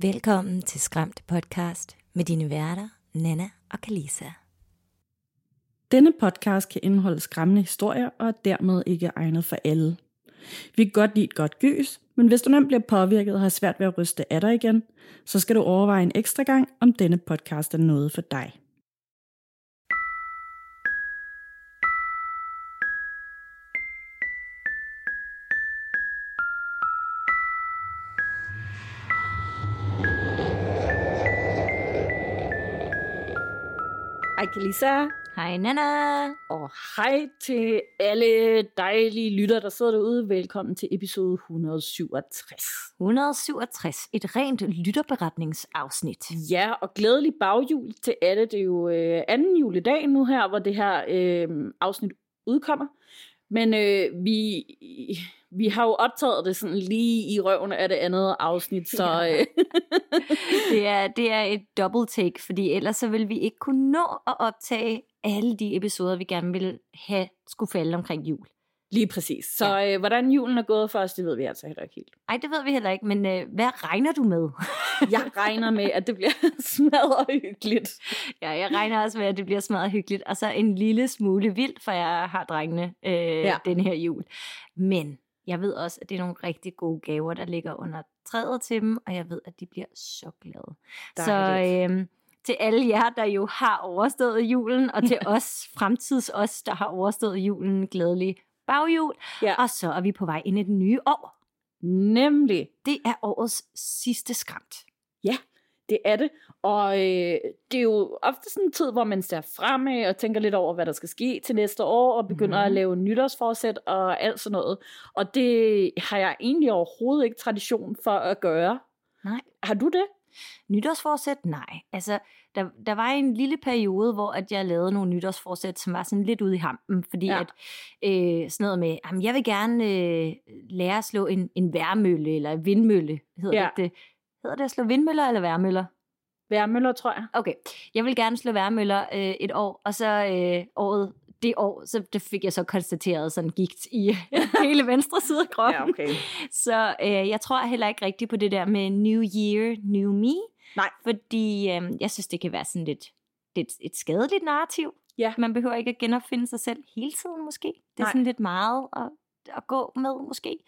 Velkommen til Skræmt Podcast med dine værter, Nana og Kalisa. Denne podcast kan indeholde skræmmende historier og er dermed ikke egnet for alle. Vi kan godt lide et godt gys, men hvis du nemt bliver påvirket og har svært ved at ryste af dig igen, så skal du overveje en ekstra gang, om denne podcast er noget for dig. Kalisa, Hej Nana. og hej til alle dejlige lytter, der sidder derude. Velkommen til episode 167. 167. Et rent lytterberetningsafsnit. Ja, og glædelig baghjul til alle. Det er jo øh, anden juledag nu her, hvor det her øh, afsnit udkommer. Men øh, vi, vi har jo optaget det sådan lige i røven af det andet afsnit, så Ja. øh, Det er, det er et double take, fordi ellers så vil vi ikke kunne nå at optage alle de episoder, vi gerne vil have skulle falde omkring jul. Lige præcis. Så øh, hvordan julen er gået for os, det ved vi altså heller ikke helt. Ej, det ved vi heller ikke, men øh, hvad regner du med? Jeg regner med, at det bliver smadret hyggeligt. ja, jeg regner også med, at det bliver smadret hyggeligt, og så en lille smule vildt, for jeg har drengene øh, ja. Ja. den her jul. Men jeg ved også, at det er nogle rigtig gode gaver, der ligger under træet til dem, og jeg ved, at de bliver så glade. Så Dejligt. øh, til alle jer, der jo har overstået julen, og til os, fremtids os, der har overstået julen, glædelig baghjul. Ja. Og så er vi på vej ind i det nye år. Nemlig. Det er årets sidste skræmt. Det er det. Og øh, det er jo ofte sådan en tid, hvor man ser fremad og tænker lidt over, hvad der skal ske til næste år, og begynder Mhm. mm-hmm. at lave nytårsforsæt og alt sådan noget. Og det har jeg egentlig overhovedet ikke tradition for at gøre. Nej. Har du det? Nytårsforsæt? Nej. Altså, der, der var en lille periode, hvor at jeg lavede nogle nytårsforsæt, som var sådan lidt ude i hampen, fordi ja. At øh, sådan noget med, jamen, jeg vil gerne øh, lære at slå en, en værmølle, eller en vindmølle, hedder Ja. det, det. Hedder det at slå vindmøller eller værmøller? Værmøller, tror jeg. Okay, jeg vil gerne slå værmøller øh, et år, og så øh, året, det år, så det fik jeg så konstateret sådan gigt i hele venstre side af kroppen. Ja, okay. Så øh, jeg tror heller ikke rigtigt på det der med New Year, New Me. Nej. Fordi øh, jeg synes, det kan være sådan lidt, lidt et skadeligt narrativ. Ja. Man behøver ikke at genopfinde sig selv hele tiden måske. Det er Nej. sådan lidt meget at, at gå med måske.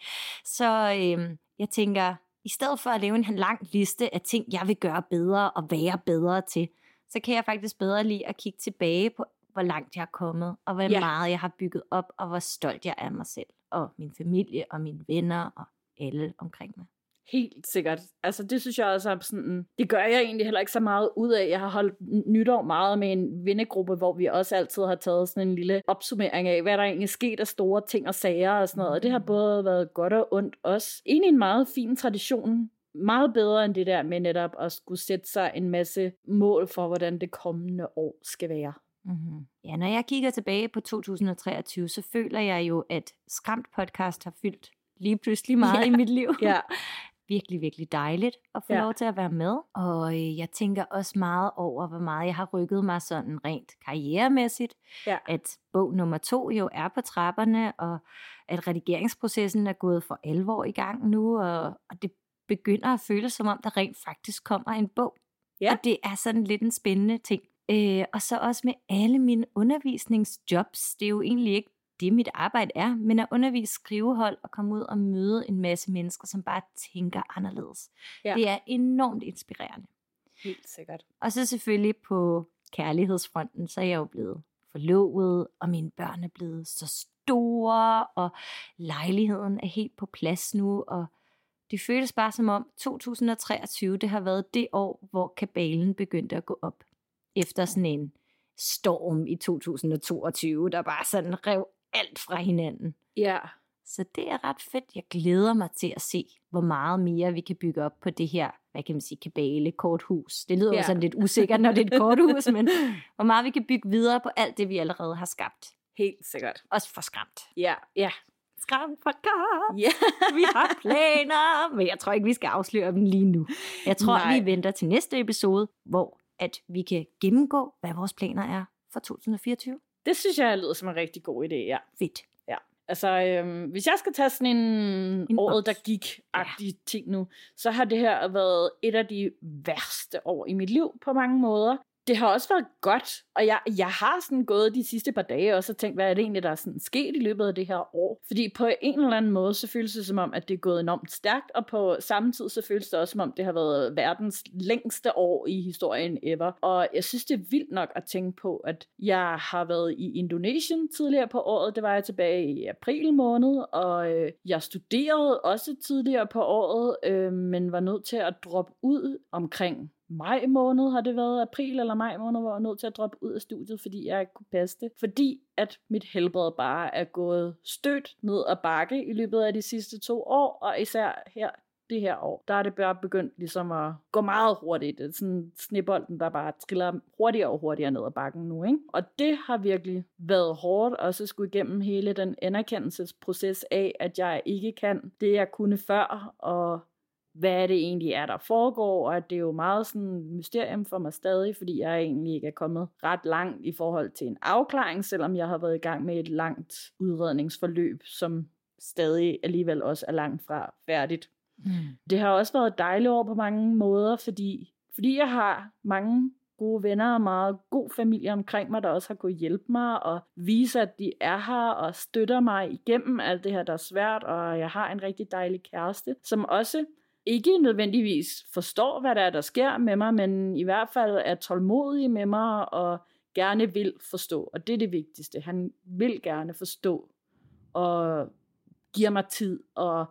Så øh, jeg tænker, i stedet for at lave en lang liste af ting, jeg vil gøre bedre og være bedre til, så kan jeg faktisk bedre lide at kigge tilbage på, hvor langt jeg er kommet, og hvor Ja. meget jeg har bygget op, og hvor stolt jeg er af mig selv, og min familie, og mine venner, og alle omkring mig. Helt sikkert. Altså, det synes jeg også er sådan, det gør jeg egentlig heller ikke så meget ud af. Jeg har holdt nytår meget med en vennegruppe, hvor vi også altid har taget sådan en lille opsummering af, hvad der egentlig er sket af store ting og sager og sådan noget. Og det har både været godt og ondt også. Egentlig en meget fin tradition. Meget bedre end det der med netop at skulle sætte sig en masse mål for, hvordan det kommende år skal være. Mm-hmm. Ja, når jeg kigger tilbage på 2023, så føler jeg jo, at Skræmt podcast har fyldt lige pludselig meget Ja. i mit liv. Ja. Virkelig, virkelig dejligt at få Ja. lov til at være med. Og øh, jeg tænker også meget over, hvor meget jeg har rykket mig sådan rent karrieremæssigt. Ja. At bog nummer to jo er på trapperne, og at redigeringsprocessen er gået for alvor i gang nu, og, og det begynder at føles som om, der rent faktisk kommer en bog. Ja. Og det er sådan lidt en spændende ting. Øh, og så også med alle mine undervisningsjobs. Det er jo egentlig ikke det, mit arbejde er, men at undervise skrivehold og komme ud og møde en masse mennesker, som bare tænker anderledes. Ja. Det er enormt inspirerende. Helt sikkert. Og så selvfølgelig på kærlighedsfronten, så er jeg jo blevet forlovet, og mine børn er blevet så store, og lejligheden er helt på plads nu, og det føles bare som om 2023, det har været det år, hvor kabalen begyndte at gå op. Efter sådan en storm i 2022, der bare sådan rev alt fra hinanden. Ja. Så det er ret fedt. Jeg glæder mig til at se, hvor meget mere vi kan bygge op på det her, hvad kan man sige, kabale, korthus. Det lyder Ja. jo sådan lidt usikkert, når det er et korthus, men hvor meget vi kan bygge videre på alt det, vi allerede har skabt. Helt sikkert. Også for skræmt. Ja. Ja. Skræmt for godt. Ja. Vi har planer, men jeg tror ikke, vi skal afsløre dem lige nu. Jeg tror, Nej. vi venter til næste episode, hvor at vi kan gennemgå, hvad vores planer er for 2024. Det synes jeg lyder som en rigtig god idé, ja. Fedt. Altså, øhm, hvis jeg skal tage sådan en, en året, der gik-agtig ja. ting nu, så har det her været et af de værste år i mit liv på mange måder det har også været godt, og jeg, jeg har sådan gået de sidste par dage også og tænkt, hvad er det egentlig, der er sådan sket i løbet af det her år? Fordi på en eller anden måde, så føles det som om, at det er gået enormt stærkt, og på samme tid, så føles det også som om, det har været verdens længste år i historien ever. Og jeg synes, det er vildt nok at tænke på, at jeg har været i Indonesien tidligere på året, det var jeg tilbage i april måned, og øh, jeg studerede også tidligere på året, øh, men var nødt til at droppe ud omkring maj måned har det været, april eller maj måned, hvor jeg var nødt til at droppe ud af studiet, fordi jeg ikke kunne passe det. Fordi at mit helbred bare er gået stødt ned ad bakke i løbet af de sidste to år, og især her det her år, der er det bare begyndt ligesom at gå meget hurtigt. Det er sådan snebolden, der bare triller hurtigere og hurtigere ned ad bakken nu. Ikke? Og det har virkelig været hårdt, og så skulle igennem hele den anerkendelsesproces af, at jeg ikke kan det, jeg kunne før, og hvad det egentlig er, der foregår, og at det er jo meget sådan mysterium for mig stadig, fordi jeg egentlig ikke er kommet ret langt i forhold til en afklaring, selvom jeg har været i gang med et langt udredningsforløb, som stadig alligevel også er langt fra færdigt. Mm. Det har også været et dejligt år på mange måder, fordi, fordi jeg har mange gode venner og meget god familie omkring mig, der også har kunnet hjælpe mig og vise, at de er her og støtter mig igennem alt det her, der er svært, og jeg har en rigtig dejlig kæreste, som også ikke nødvendigvis forstår, hvad der er, der sker med mig, men i hvert fald er tålmodig med mig og gerne vil forstå. Og det er det vigtigste. Han vil gerne forstå og giver mig tid og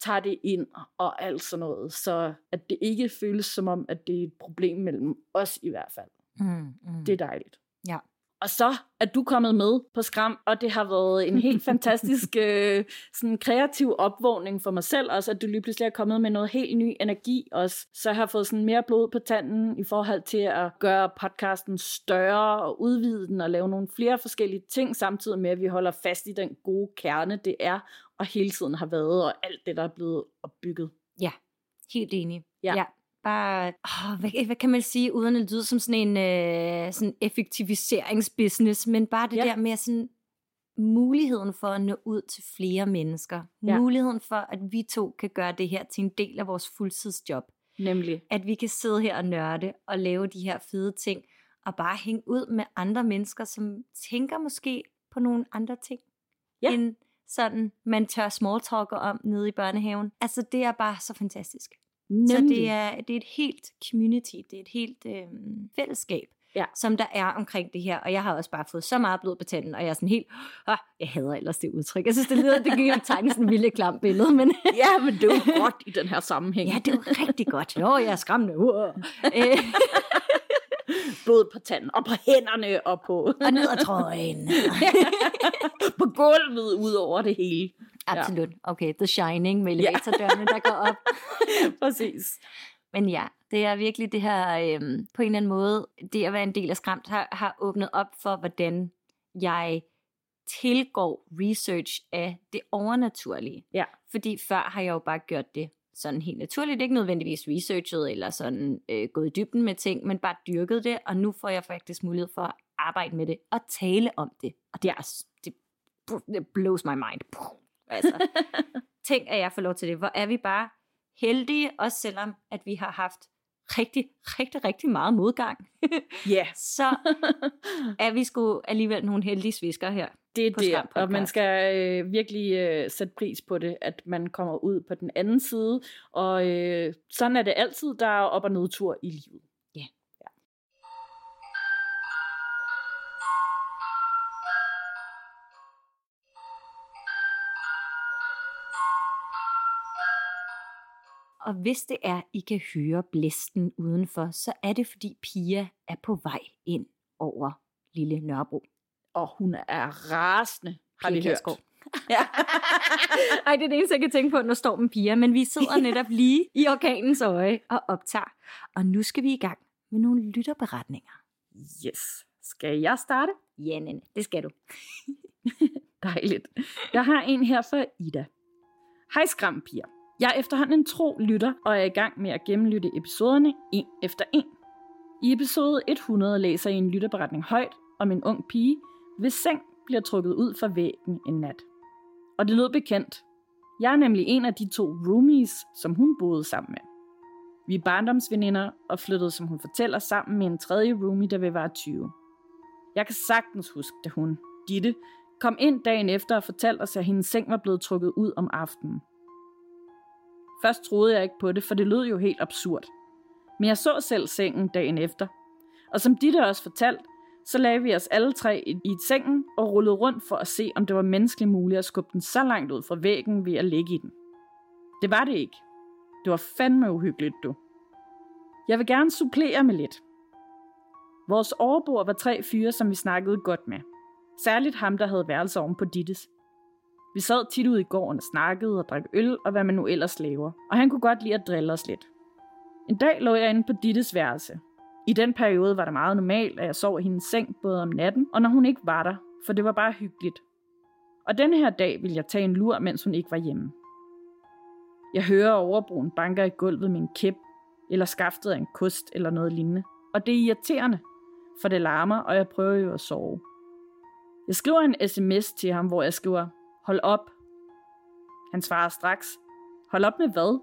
tager det ind og alt sådan noget. Så at det ikke føles som om, at det er et problem mellem os i hvert fald. Mm, mm. Det er dejligt. Ja. Og så er du kommet med på Skram, og det har været en helt fantastisk øh, sådan kreativ opvågning for mig selv også, at du lige pludselig er kommet med noget helt ny energi også. Så jeg har fået sådan mere blod på tanden i forhold til at gøre podcasten større og udvide den og lave nogle flere forskellige ting, samtidig med at vi holder fast i den gode kerne, det er og hele tiden har været, og alt det, der er blevet opbygget. Ja, helt enig. Ja. ja bare, åh, hvad, hvad kan man sige, uden at lyde som sådan en øh, sådan effektiviseringsbusiness, men bare det ja. der med sådan muligheden for at nå ud til flere mennesker. Ja. Muligheden for, at vi to kan gøre det her til en del af vores fuldtidsjob. Nemlig. At vi kan sidde her og nørde og lave de her fede ting, og bare hænge ud med andre mennesker, som tænker måske på nogle andre ting, ja. end sådan, man tør small om nede i børnehaven. Altså, det er bare så fantastisk. Nemlig. Så det er, det er et helt community, det er et helt øh, fællesskab, ja. som der er omkring det her. Og jeg har også bare fået så meget blod på tanden, og jeg er sådan helt, ah, jeg hader ellers det udtryk. Jeg synes, det lyder, det kan tegne sådan en vildt klam billede. Men ja, men det er jo godt i den her sammenhæng. ja, det er jo rigtig godt. Jo, jeg er skræmmende. Uh. blod på tanden, og på hænderne, og på... og ned ad trøjen. på gulvet, ud over det hele. Absolut. Ja. Okay, The Shining med elevatordørene, ja. der går op. Præcis. Men ja, det er virkelig det her, øhm, på en eller anden måde, det at være en del af Skræmt, har, har åbnet op for, hvordan jeg tilgår research af det overnaturlige. Ja. Fordi før har jeg jo bare gjort det sådan helt naturligt, ikke nødvendigvis researchet eller sådan øh, gået i dybden med ting, men bare dyrket det, og nu får jeg faktisk mulighed for at arbejde med det og tale om det. Og det er det, det blows my mind. Altså, tænk, at jeg får lov til det. Hvor er vi bare heldige, også selvom at vi har haft rigtig, rigtig, rigtig meget modgang. Ja. yeah. så er vi sgu alligevel nogle heldige svisker her. Det er det, og man skal øh, virkelig øh, sætte pris på det, at man kommer ud på den anden side. Og øh, sådan er det altid, der er op- og nedtur i livet. Og hvis det er, I kan høre blæsten udenfor, så er det fordi Pia er på vej ind over lille Nørrebro. Og hun er rasende, har Pia vi hørt. Ja. Ej, det er det eneste, jeg kan tænke på, når stormen Pia. Men vi sidder netop lige i orkanens øje og optager. Og nu skal vi i gang med nogle lytterberetninger. Yes. Skal jeg starte? Ja, Nene, det skal du. Dejligt. Jeg har en her for Ida. Hej Skram. Jeg er efterhånden en tro lytter, og er i gang med at gennemlytte episoderne en efter en. I episode 100 læser jeg en lytterberetning højt om en ung pige, hvis seng bliver trukket ud fra væggen en nat. Og det lød bekendt. Jeg er nemlig en af de to roomies, som hun boede sammen med. Vi er barndomsveninder og flyttede, som hun fortæller, sammen med en tredje roomie, der vil var 20. Jeg kan sagtens huske, da hun, Ditte, kom ind dagen efter og fortalte os, at hendes seng var blevet trukket ud om aftenen. Først troede jeg ikke på det, for det lød jo helt absurd. Men jeg så selv sengen dagen efter. Og som Ditte også fortalt, så lagde vi os alle tre i sengen og rullede rundt for at se, om det var menneskeligt muligt at skubbe den så langt ud fra væggen ved at ligge i den. Det var det ikke. Det var fandme uhyggeligt, du. Jeg vil gerne supplere med lidt. Vores overbord var tre fyre, som vi snakkede godt med. Særligt ham, der havde værelse oven på Dittes. Vi sad tit ude i gården og snakkede og drak øl og hvad man nu ellers laver, og han kunne godt lide at drille os lidt. En dag lå jeg inde på Dittes værelse. I den periode var det meget normalt, at jeg sov i hendes seng både om natten og når hun ikke var der, for det var bare hyggeligt. Og denne her dag ville jeg tage en lur, mens hun ikke var hjemme. Jeg hører overbroen banker i gulvet med en kæp, eller skaftet af en kost eller noget lignende. Og det er irriterende, for det larmer, og jeg prøver jo at sove. Jeg skriver en sms til ham, hvor jeg skriver, hold op. Han svarer straks, hold op med hvad?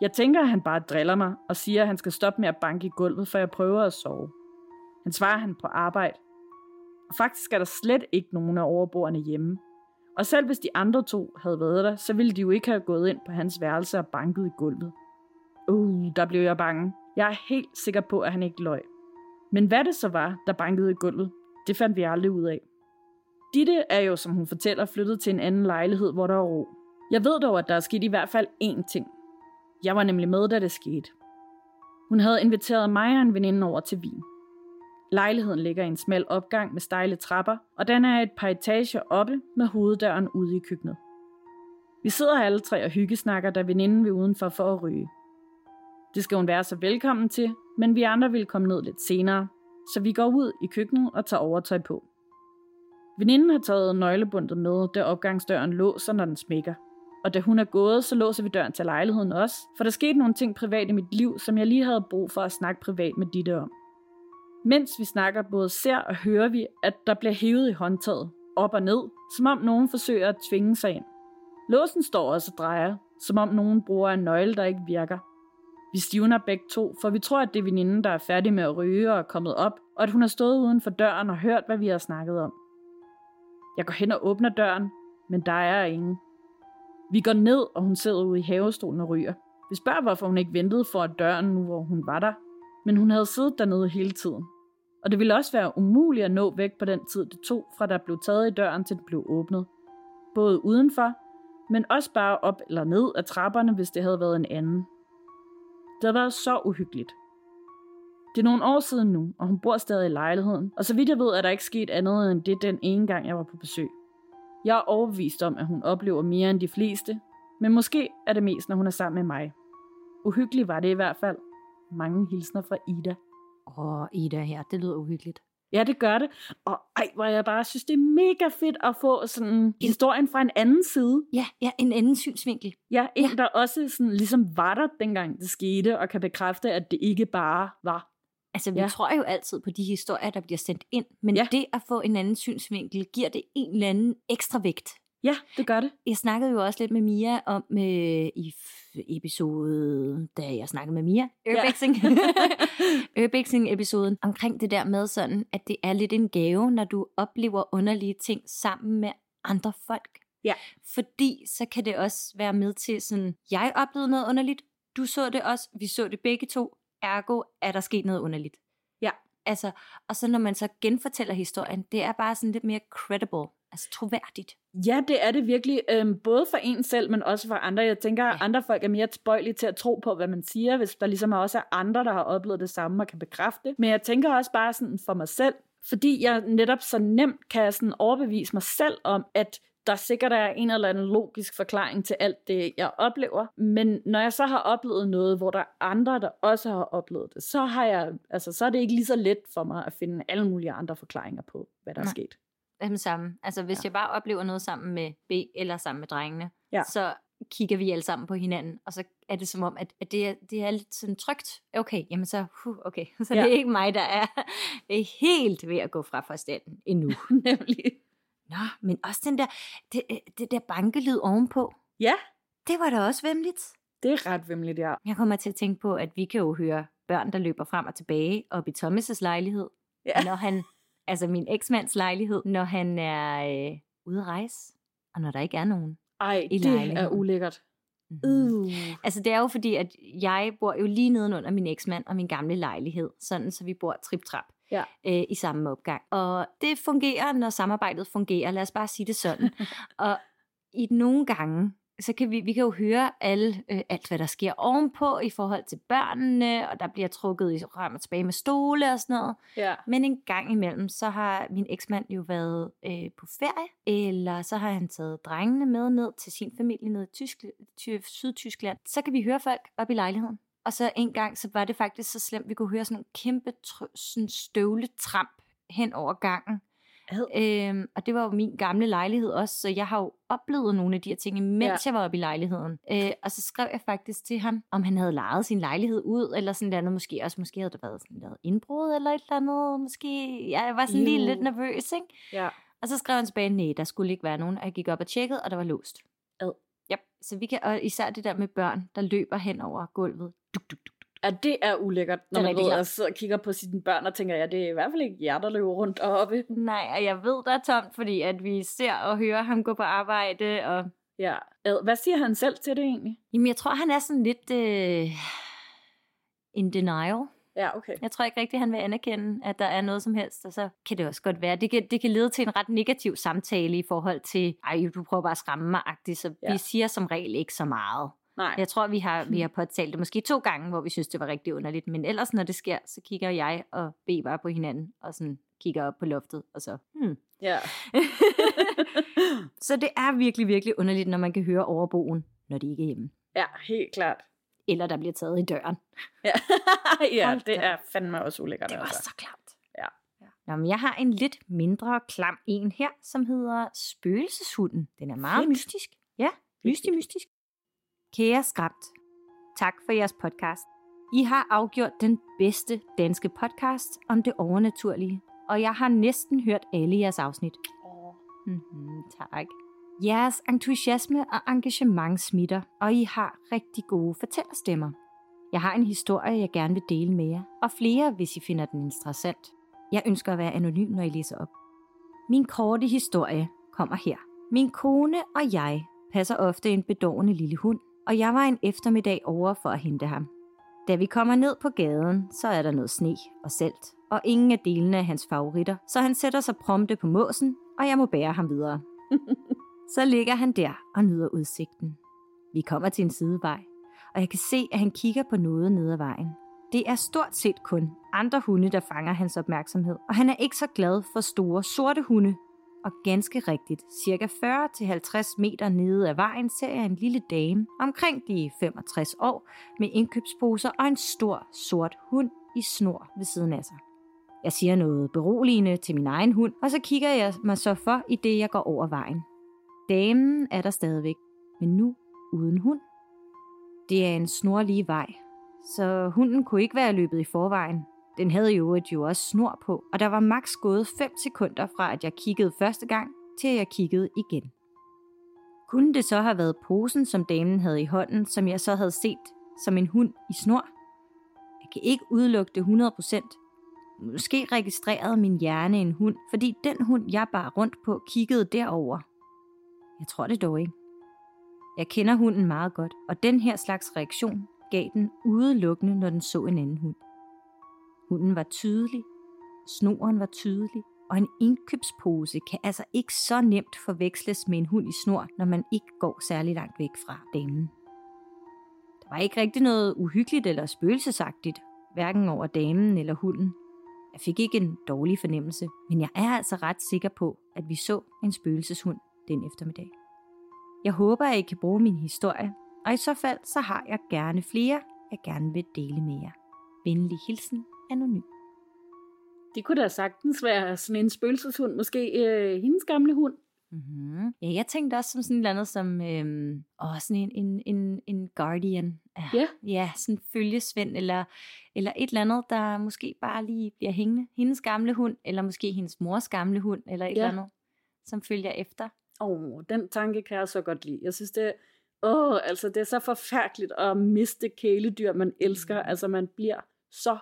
Jeg tænker, at han bare driller mig og siger, at han skal stoppe med at banke i gulvet, for jeg prøver at sove. Han svarer, han på arbejde. Og faktisk er der slet ikke nogen af overboerne hjemme. Og selv hvis de andre to havde været der, så ville de jo ikke have gået ind på hans værelse og banket i gulvet. Uh, der blev jeg bange. Jeg er helt sikker på, at han ikke løj. Men hvad det så var, der bankede i gulvet, det fandt vi aldrig ud af. Ditte er jo, som hun fortæller, flyttet til en anden lejlighed, hvor der er ro. Jeg ved dog, at der er sket i hvert fald én ting. Jeg var nemlig med, da det skete. Hun havde inviteret mig og en veninde over til Wien. Lejligheden ligger i en smal opgang med stejle trapper, og den er et par etager oppe med hoveddøren ude i køkkenet. Vi sidder alle tre og hyggesnakker, da veninden vil udenfor for at ryge. Det skal hun være så velkommen til, men vi andre vil komme ned lidt senere, så vi går ud i køkkenet og tager overtøj på. Veninden har taget nøglebundet med, da opgangsdøren låser, når den smækker. Og da hun er gået, så låser vi døren til lejligheden også, for der skete nogle ting privat i mit liv, som jeg lige havde brug for at snakke privat med Ditte om. Mens vi snakker, både ser og hører vi, at der bliver hævet i håndtaget, op og ned, som om nogen forsøger at tvinge sig ind. Låsen står også og drejer, som om nogen bruger en nøgle, der ikke virker. Vi stivner begge to, for vi tror, at det er veninden, der er færdig med at ryge og er kommet op, og at hun har stået uden for døren og hørt, hvad vi har snakket om. Jeg går hen og åbner døren, men der er ingen. Vi går ned, og hun sidder ude i havestolen og ryger. Vi spørger, hvorfor hun ikke ventede for at døren nu, hvor hun var der. Men hun havde siddet dernede hele tiden. Og det ville også være umuligt at nå væk på den tid, det tog, fra der blev taget i døren til den blev åbnet. Både udenfor, men også bare op eller ned af trapperne, hvis det havde været en anden. Det havde været så uhyggeligt. Det er nogle år siden nu, og hun bor stadig i lejligheden, og så vidt jeg ved, er der ikke sket andet end det den ene gang, jeg var på besøg. Jeg er overbevist om, at hun oplever mere end de fleste, men måske er det mest, når hun er sammen med mig. Uhyggeligt var det i hvert fald. Mange hilsner fra Ida. Åh, Ida her, det lyder uhyggeligt. Ja, det gør det. Og ej, hvor jeg bare synes, det er mega fedt at få sådan historien fra en anden side. Ja, ja, en anden synsvinkel. Ja, en, ja. der også sådan, ligesom var der, dengang det skete, og kan bekræfte, at det ikke bare var. Altså, vi Ja. ja. tror jo altid på de historier, der bliver sendt ind, men Ja. ja. det at få en anden synsvinkel, giver det en eller anden ekstra vægt. Ja, det gør det. Jeg snakkede jo også lidt med Mia om øh, i episode, da jeg snakkede med Mia, Urbexing, Urbexing-episoden, omkring det der med sådan, at det er lidt en gave, når du oplever underlige ting sammen med andre folk. Ja. Fordi så kan det også være med til sådan, jeg oplevede noget underligt, du så det også, vi så det begge to, ergo er der sket noget underligt. Ja. Altså, og så når man så genfortæller historien, det er bare sådan lidt mere credible, altså troværdigt. Ja, det er det virkelig. Øhm, både for en selv, men også for andre. Jeg tænker, at Ja. andre folk er mere tilbøjelige til at tro på, hvad man siger, hvis der ligesom også er andre, der har oplevet det samme og kan bekræfte det. Men jeg tænker også bare sådan for mig selv, fordi jeg netop så nemt kan sådan overbevise mig selv om, at der sikkert er en eller anden logisk forklaring til alt det, jeg oplever. Men når jeg så har oplevet noget, hvor der er andre, der også har oplevet det, så, har jeg, altså, så er det ikke lige så let for mig at finde alle mulige andre forklaringer på, hvad der er Nej. sket. Dem samme. Altså hvis Ja. jeg bare oplever noget sammen med B eller sammen med drengene, Ja. så kigger vi alle sammen på hinanden, og så er det som om, at, at det, er, det er lidt sådan trygt. Okay, jamen så, huh, okay. Så Ja. det er ikke mig, der er, er helt ved at gå fra forstanden endnu. Nemlig. Nå, men også den der, det, øh, det der bankelyd ovenpå. Ja, Det var da også vemmeligt. det er ret vimmeligt, ja. Jeg kommer til at tænke på, at vi kan jo høre børn, der løber frem og tilbage op i Thomas' lejlighed. Ja. Når han, altså min eksmands lejlighed, når han er øh, ude at rejse, og når der ikke er nogen. Ej, I det er lejligheden. ulækkert. Mm. Uh. Altså det er jo fordi, at jeg bor jo lige nedenunder min eksmand og min gamle lejlighed, sådan så vi bor trip-trap Ja. øh, i samme opgang. Og det fungerer, når samarbejdet fungerer, lad os bare sige det sådan. og i nogle gange, så kan vi, vi kan jo høre alle, øh, alt, hvad der sker ovenpå i forhold til børnene, og der bliver trukket i frem og tilbage med stole og sådan noget. Ja. Men en gang imellem, så har min eksmand jo været øh, på ferie, eller så har han taget drengene med ned til sin familie ned i Tysk, ty, Sydtyskland. Så kan vi høre folk op i lejligheden. Og så en gang, så var det faktisk så slemt, vi kunne høre sådan en kæmpe tr- sådan støvletramp hen over gangen. Øhm, og det var jo min gamle lejlighed også, så jeg har jo oplevet nogle af de her ting, mens Ja. ja. jeg var oppe i lejligheden. Øh, og så skrev jeg faktisk til ham, om han havde lejet sin lejlighed ud, eller sådan noget, måske også, måske havde der været sådan noget indbrud, eller et eller andet, måske, ja, jeg var sådan lige lidt nervøs, ikke? Ja. Og så skrev han tilbage, nej, der skulle ikke være nogen, og jeg gik op og tjekkede, og der var låst. Ad. Yep. Så vi kan, og især det der med børn, der løber hen over gulvet. Duk, duk, duk. Ja, det er ulækkert, når Det man ved at sidde og kigger på sine børn og tænker, ja, det er i hvert fald ikke jer, der løber rundt oppe. Nej, og jeg ved, der er tomt, fordi at vi ser og hører ham gå på arbejde, og Ja. Ad. Hvad siger han selv til det egentlig? Jamen, jeg tror, han er sådan lidt øh, in denial. Ja, okay. Jeg tror ikke rigtig, han vil anerkende, at der er noget som helst, og så kan det også godt være. Det kan, det kan lede til en ret negativ samtale i forhold til, ej, du prøver bare at skræmme mig, agtigt, så Ja. vi siger som regel ikke så meget. Nej. Jeg tror, vi har, vi har påtalt det måske to gange, hvor vi synes, det var rigtig underligt, men ellers, når det sker, så kigger jeg og B bare på hinanden, og sådan kigger op på loftet, og så, hmm. Ja. så det er virkelig, virkelig underligt, når man kan høre overboen, når de ikke er hjemme. ja, helt klart. Eller der bliver taget i døren. Ja, ja Hold det da. er fandme også ulækkert. Det var altså. så klamt. Ja. Nå, men jeg har en lidt mindre klam en her, som hedder Spøgelseshunden. Den er meget Fedt. mystisk. Ja, mystisk, mystisk. Kære Skræmt, tak for jeres podcast. I har afgjort den bedste danske podcast om det overnaturlige, og jeg har næsten hørt alle jeres afsnit. Åh. Mm-hmm, tak. Jeres entusiasme og engagement smitter, og I har rigtig gode fortællerstemmer. Jeg har en historie, jeg gerne vil dele med jer, og flere, hvis I finder den interessant. Jeg ønsker at være anonym, når I læser op. Min korte historie kommer her. Min kone og jeg passer ofte en bedårende lille hund, og jeg var en eftermiddag over for at hente ham. Da vi kommer ned på gaden, så er der noget sne og salt, og ingen af delene er hans favoritter, så han sætter sig prompte på måsen, og jeg må bære ham videre. Så ligger han der og nyder udsigten. Vi kommer til en sidevej, og jeg kan se, at han kigger på noget nede ad vejen. Det er stort set kun andre hunde, der fanger hans opmærksomhed, og han er ikke så glad for store sorte hunde. Og ganske rigtigt, cirka 40-50 meter nede ad vejen ser jeg en lille dame omkring de 65 år med indkøbsposer og en stor sort hund i snor ved siden af sig. Jeg siger noget beroligende til min egen hund, og så kigger jeg mig så for, i det jeg går over vejen. Damen er der stadigvæk, men nu uden hund. Det er en snorlige vej, så hunden kunne ikke være løbet i forvejen. Den havde jo et jo også snor på, og der var maks gået 5 sekunder fra, at jeg kiggede første gang, til jeg kiggede igen. Kunne det så have været posen, som damen havde i hånden, som jeg så havde set som en hund i snor? Jeg kan ikke udelukke det 100%. Måske registrerede min hjerne en hund, fordi den hund, jeg bar rundt på, kiggede derover. Jeg tror det dog ikke. Jeg kender hunden meget godt, og den her slags reaktion gav den udelukkende, når den så en anden hund. Hunden var tydelig, snoren var tydelig, og en indkøbspose kan altså ikke så nemt forveksles med en hund i snor, når man ikke går særlig langt væk fra damen. Der var ikke rigtig noget uhyggeligt eller spøgelsesagtigt, hverken over damen eller hunden. Jeg fik ikke en dårlig fornemmelse, men jeg er altså ret sikker på, at vi så en spøgelseshund den eftermiddag. Jeg håber, at I kan bruge min historie, og i så fald så har jeg gerne flere, jeg gerne vil dele med jer. Venlig hilsen, Anonym. Det kunne da sagtens være sådan en spøgelseshund, måske øh, hendes gamle hund. Mm-hmm. Ja, jeg tænkte også som sådan et eller andet som, øhm, åh, sådan en, en, en, en guardian. Ja. Ja. Ja, sådan en følgesvend, eller, eller et eller andet, der måske bare lige bliver hængende. Hendes gamle hund, eller måske hendes mors gamle hund, eller et Ja. eller andet. som følger efter. Åh, oh, den tanke kan jeg så godt lide. Jeg synes, det, åh, oh, altså, det er så forfærdeligt at miste kæledyr, man elsker. Mm. Altså, man bliver så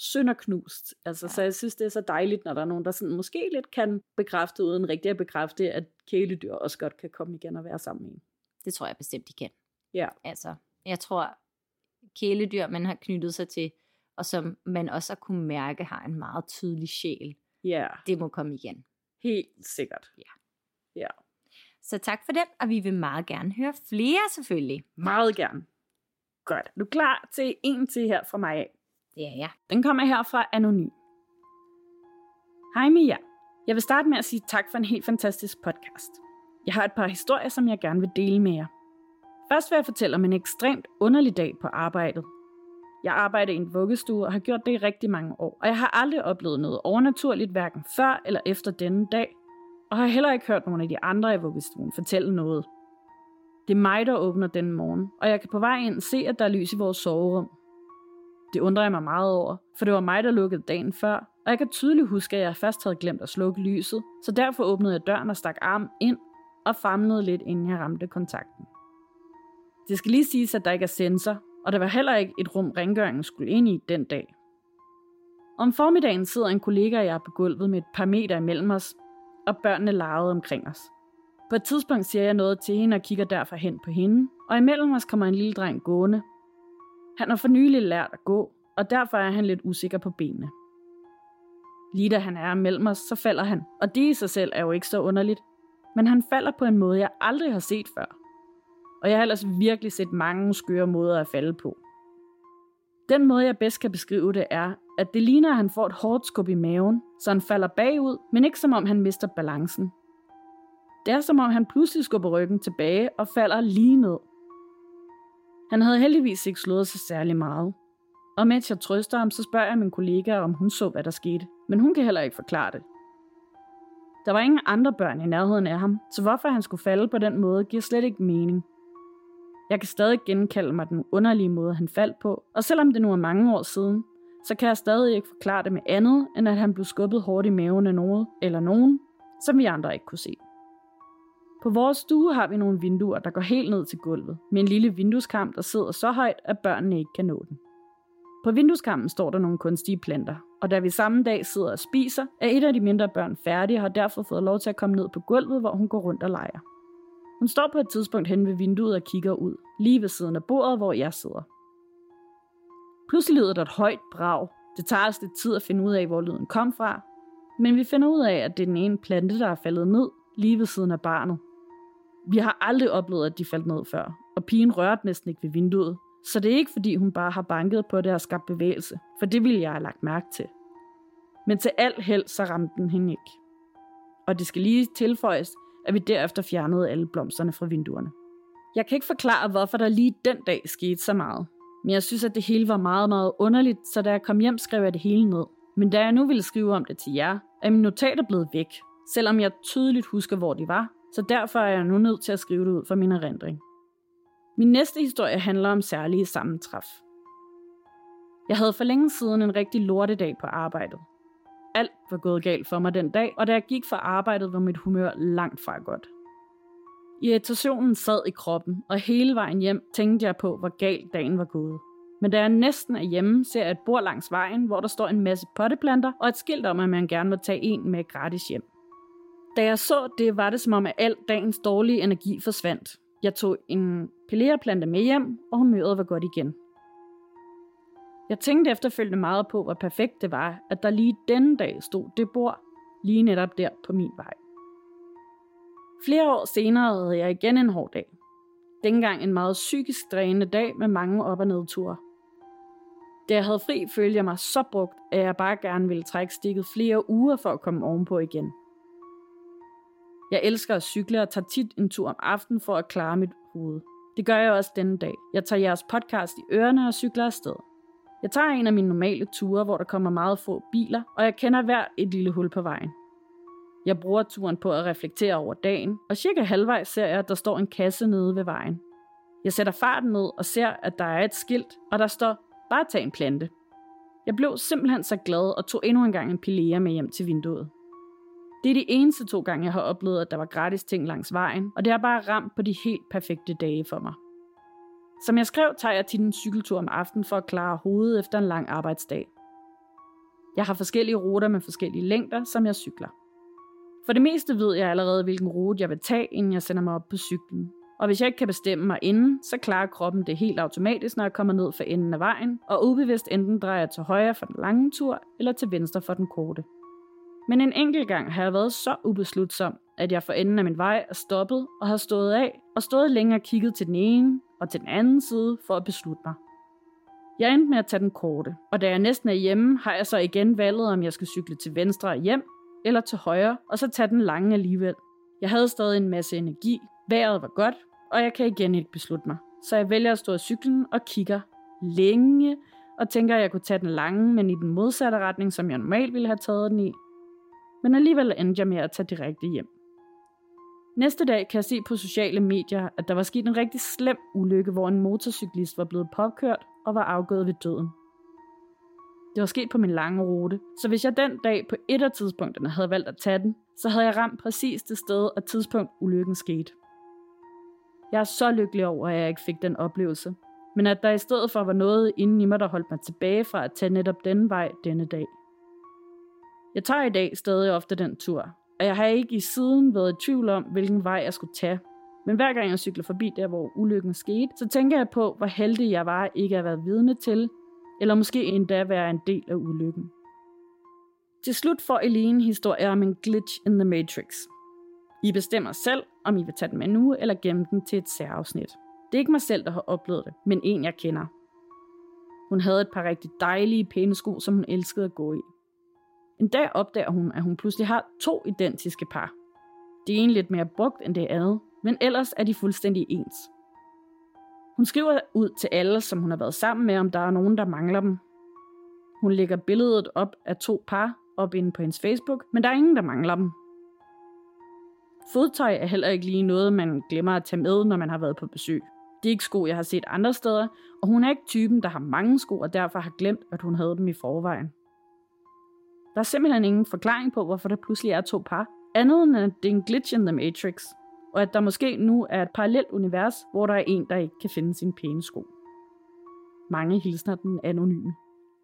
sønderknust. Altså, ja. Så jeg synes, det er så dejligt, når der er nogen, der sådan, måske lidt kan bekræfte, uden rigtig at bekræfte, at kæledyr også godt kan komme igen og være sammen med en. Det tror jeg bestemt, de kan. Ja. Altså, jeg tror, kæledyr, man har knyttet sig til, og som man også har kunne mærke, har en meget tydelig sjæl. Ja. Det må komme igen. Helt sikkert. Ja. Ja. Så tak for den, og vi vil meget gerne høre flere selvfølgelig. Meget gerne. Godt. Er du klar til en til her fra mig Ja, Det er jeg. Den kommer her fra Anonym. Hej Mia. Jeg vil starte med at sige tak for en helt fantastisk podcast. Jeg har et par historier, som jeg gerne vil dele med jer. Først vil jeg fortælle om en ekstremt underlig dag på arbejdet. Jeg arbejder i en vuggestue og har gjort det i rigtig mange år, og jeg har aldrig oplevet noget overnaturligt hverken før eller efter denne dag, og har heller ikke hørt nogen af de andre i vuggestuen fortælle noget. Det er mig, der åbner den morgen, og jeg kan på vej ind se, at der er lys i vores soverum. Det undrer jeg mig meget over, for det var mig, der lukkede dagen før, og jeg kan tydeligt huske, at jeg først havde glemt at slukke lyset, så derfor åbnede jeg døren og stak armen ind og famlede lidt, inden jeg ramte kontakten. Det skal lige siges, at der ikke er sensor, og der var heller ikke et rum, rengøringen skulle ind i den dag. Om formiddagen sidder en kollega og jeg på gulvet med et par meter imellem os, og børnene legede omkring os. På et tidspunkt siger jeg noget til hende og kigger derfor hen på hende, og imellem os kommer en lille dreng gående. Han har for nylig lært at gå, og derfor er han lidt usikker på benene. Lige da han er mellem os, så falder han, og det i sig selv er jo ikke så underligt, men han falder på en måde, jeg aldrig har set før. Og jeg har ellers virkelig set mange skøre måder at falde på. Den måde, jeg bedst kan beskrive det, er, at det ligner, at han får et hårdt skub i maven, så han falder bagud, men ikke som om han mister balancen. Det er som om han pludselig skubber ryggen tilbage og falder lige ned. Han havde heldigvis ikke slået sig særlig meget. Og mens jeg trøster ham, så spørger jeg min kollega, om hun så, hvad der skete. Men hun kan heller ikke forklare det. Der var ingen andre børn i nærheden af ham, så hvorfor han skulle falde på den måde, giver slet ikke mening. Jeg kan stadig genkalde mig den underlige måde, han faldt på, og selvom det nu er mange år siden, så kan jeg stadig ikke forklare det med andet, end at han blev skubbet hårdt i maven af noget eller nogen, som vi andre ikke kunne se. På vores stue har vi nogle vinduer, der går helt ned til gulvet, med en lille vindueskam, der sidder så højt, at børnene ikke kan nå den. På vindueskammen står der nogle kunstige planter, og da vi samme dag sidder og spiser, er et af de mindre børn færdig og har derfor fået lov til at komme ned på gulvet, hvor hun går rundt og leger. Hun står på et tidspunkt hen ved vinduet og kigger ud, lige ved siden af bordet, hvor jeg sidder. Pludselig lyder der et højt brag. Det tager os lidt tid at finde ud af, hvor lyden kom fra, men vi finder ud af, at det er den ene plante, der er faldet ned lige ved siden af barnet. Vi har aldrig oplevet, at de faldt ned før, og pigen rørte næsten ikke ved vinduet, så det er ikke fordi, hun bare har banket på det og skabt bevægelse, for det ville jeg have lagt mærke til. Men til alt held, så ramte den hende ikke. Og det skal lige tilføjes, at vi derefter fjernede alle blomsterne fra vinduerne. Jeg kan ikke forklare, hvorfor der lige den dag skete så meget. Men jeg synes, at det hele var meget, meget underligt, så da jeg kom hjem, skrev jeg det hele ned. Men da jeg nu ville skrive om det til jer, er mine notater blevet væk, selvom jeg tydeligt husker, hvor de var, så derfor er jeg nu nødt til at skrive det ud for min erindring. Min næste historie handler om særlige sammentræf. Jeg havde for længe siden en rigtig lortedag på arbejdet. Alt var gået galt for mig den dag, og da jeg gik fra arbejdet, var mit humør langt fra godt. Irritationen sad i kroppen, og hele vejen hjem tænkte jeg på, hvor galt dagen var gået. Men da jeg næsten er hjemme, ser jeg et bord langs vejen, hvor der står en masse potteplanter og et skilt om, at man gerne må tage en med gratis hjem. Da jeg så det, var det som om, at al dagens dårlige energi forsvandt. Jeg tog en pelerplante med hjem, og humøret var godt igen. Jeg tænkte efterfølgende meget på, hvor perfekt det var, at der lige denne dag stod det bord, lige netop der på min vej. Flere år senere havde jeg igen en hård dag. Dengang en meget psykisk drænende dag med mange op- og nedture. Da jeg havde fri, følte jeg mig så brugt, at jeg bare gerne ville trække stikket flere uger for at komme ovenpå igen. Jeg elsker at cykle og tager tit en tur om aftenen for at klare mit hoved. Det gør jeg også denne dag. Jeg tager jeres podcast i ørerne og cykler afsted. Jeg tager en af mine normale ture, hvor der kommer meget få biler, og jeg kender hver et lille hul på vejen. Jeg bruger turen på at reflektere over dagen, og cirka halvvejs ser jeg, at der står en kasse nede ved vejen. Jeg sætter farten ned og ser, at der er et skilt, og der står, bare tag en plante. Jeg blev simpelthen så glad og tog endnu en gang en pilea med hjem til vinduet. Det er de eneste to gange, jeg har oplevet, at der var gratis ting langs vejen, og det har bare ramt på de helt perfekte dage for mig. Som jeg skrev, tager jeg tit en cykeltur om aftenen for at klare hovedet efter en lang arbejdsdag. Jeg har forskellige ruter med forskellige længder, som jeg cykler. For det meste ved jeg allerede, hvilken rute jeg vil tage, inden jeg sender mig op på cyklen. Og hvis jeg ikke kan bestemme mig inden, så klarer kroppen det helt automatisk, når jeg kommer ned for enden af vejen, og ubevidst enten drejer jeg til højre for den lange tur, eller til venstre for den korte. Men en enkelt gang har jeg været så ubeslutsom, at jeg for enden af min vej er stoppet og har stået af, og stået længe og kigget til den ene og til den anden side for at beslutte mig. Jeg endte med at tage den korte, og da jeg næsten er hjemme, har jeg så igen valget, om jeg skal cykle til venstre og hjem, eller til højre, og så tage den lange alligevel. Jeg havde stadig en masse energi, vejret var godt, og jeg kan igen ikke beslutte mig. Så jeg vælger at stå af cyklen og kigger længe, og tænker, at jeg kunne tage den lange, men i den modsatte retning, som jeg normalt ville have taget den i. Men alligevel endte jeg med at tage direkte hjem. Næste dag kan jeg se på sociale medier, at der var sket en rigtig slem ulykke, hvor en motorcyklist var blevet påkørt og var afgået ved døden. Det var sket på min lange rute, så hvis jeg den dag på et af tidspunkterne havde valgt at tage den, så havde jeg ramt præcis det sted og tidspunkt, ulykken skete. Jeg er så lykkelig over, at jeg ikke fik den oplevelse, men at der i stedet for var noget inden i mig, der holdt mig tilbage fra at tage netop denne vej denne dag. Jeg tager i dag stadig ofte den tur, og jeg har ikke i siden været i tvivl om, hvilken vej jeg skulle tage. Men hver gang jeg cykler forbi der, hvor ulykken skete, så tænker jeg på, hvor heldig jeg var ikke at være vidne til, eller måske endda være en del af ulykken. Til slut får Eline historie om en glitch in the Matrix. I bestemmer selv, om I vil tage den med nu, eller gemme den til et særafsnit. Det er ikke mig selv, der har oplevet det, men en jeg kender. Hun havde et par rigtig dejlige, pæne sko, som hun elskede at gå i. En dag opdager hun, at hun pludselig har to identiske par. Det er lidt mere brugt end det andet, men ellers er de fuldstændig ens. Hun skriver ud til alle, som hun har været sammen med, om der er nogen, der mangler dem. Hun lægger billedet op af to par op inde på hendes Facebook, men der er ingen, der mangler dem. Fodtøj er heller ikke lige noget, man glemmer at tage med, når man har været på besøg. Det er ikke sko, jeg har set andre steder, og hun er ikke typen, der har mange sko og derfor har glemt, at hun havde dem i forvejen. Der er simpelthen ingen forklaring på, hvorfor der pludselig er to par, andet end at det er en glitch in the Matrix, og at der måske nu er et parallelt univers, hvor der er en, der ikke kan finde sine pæne sko. Mange hilsner den anonyme.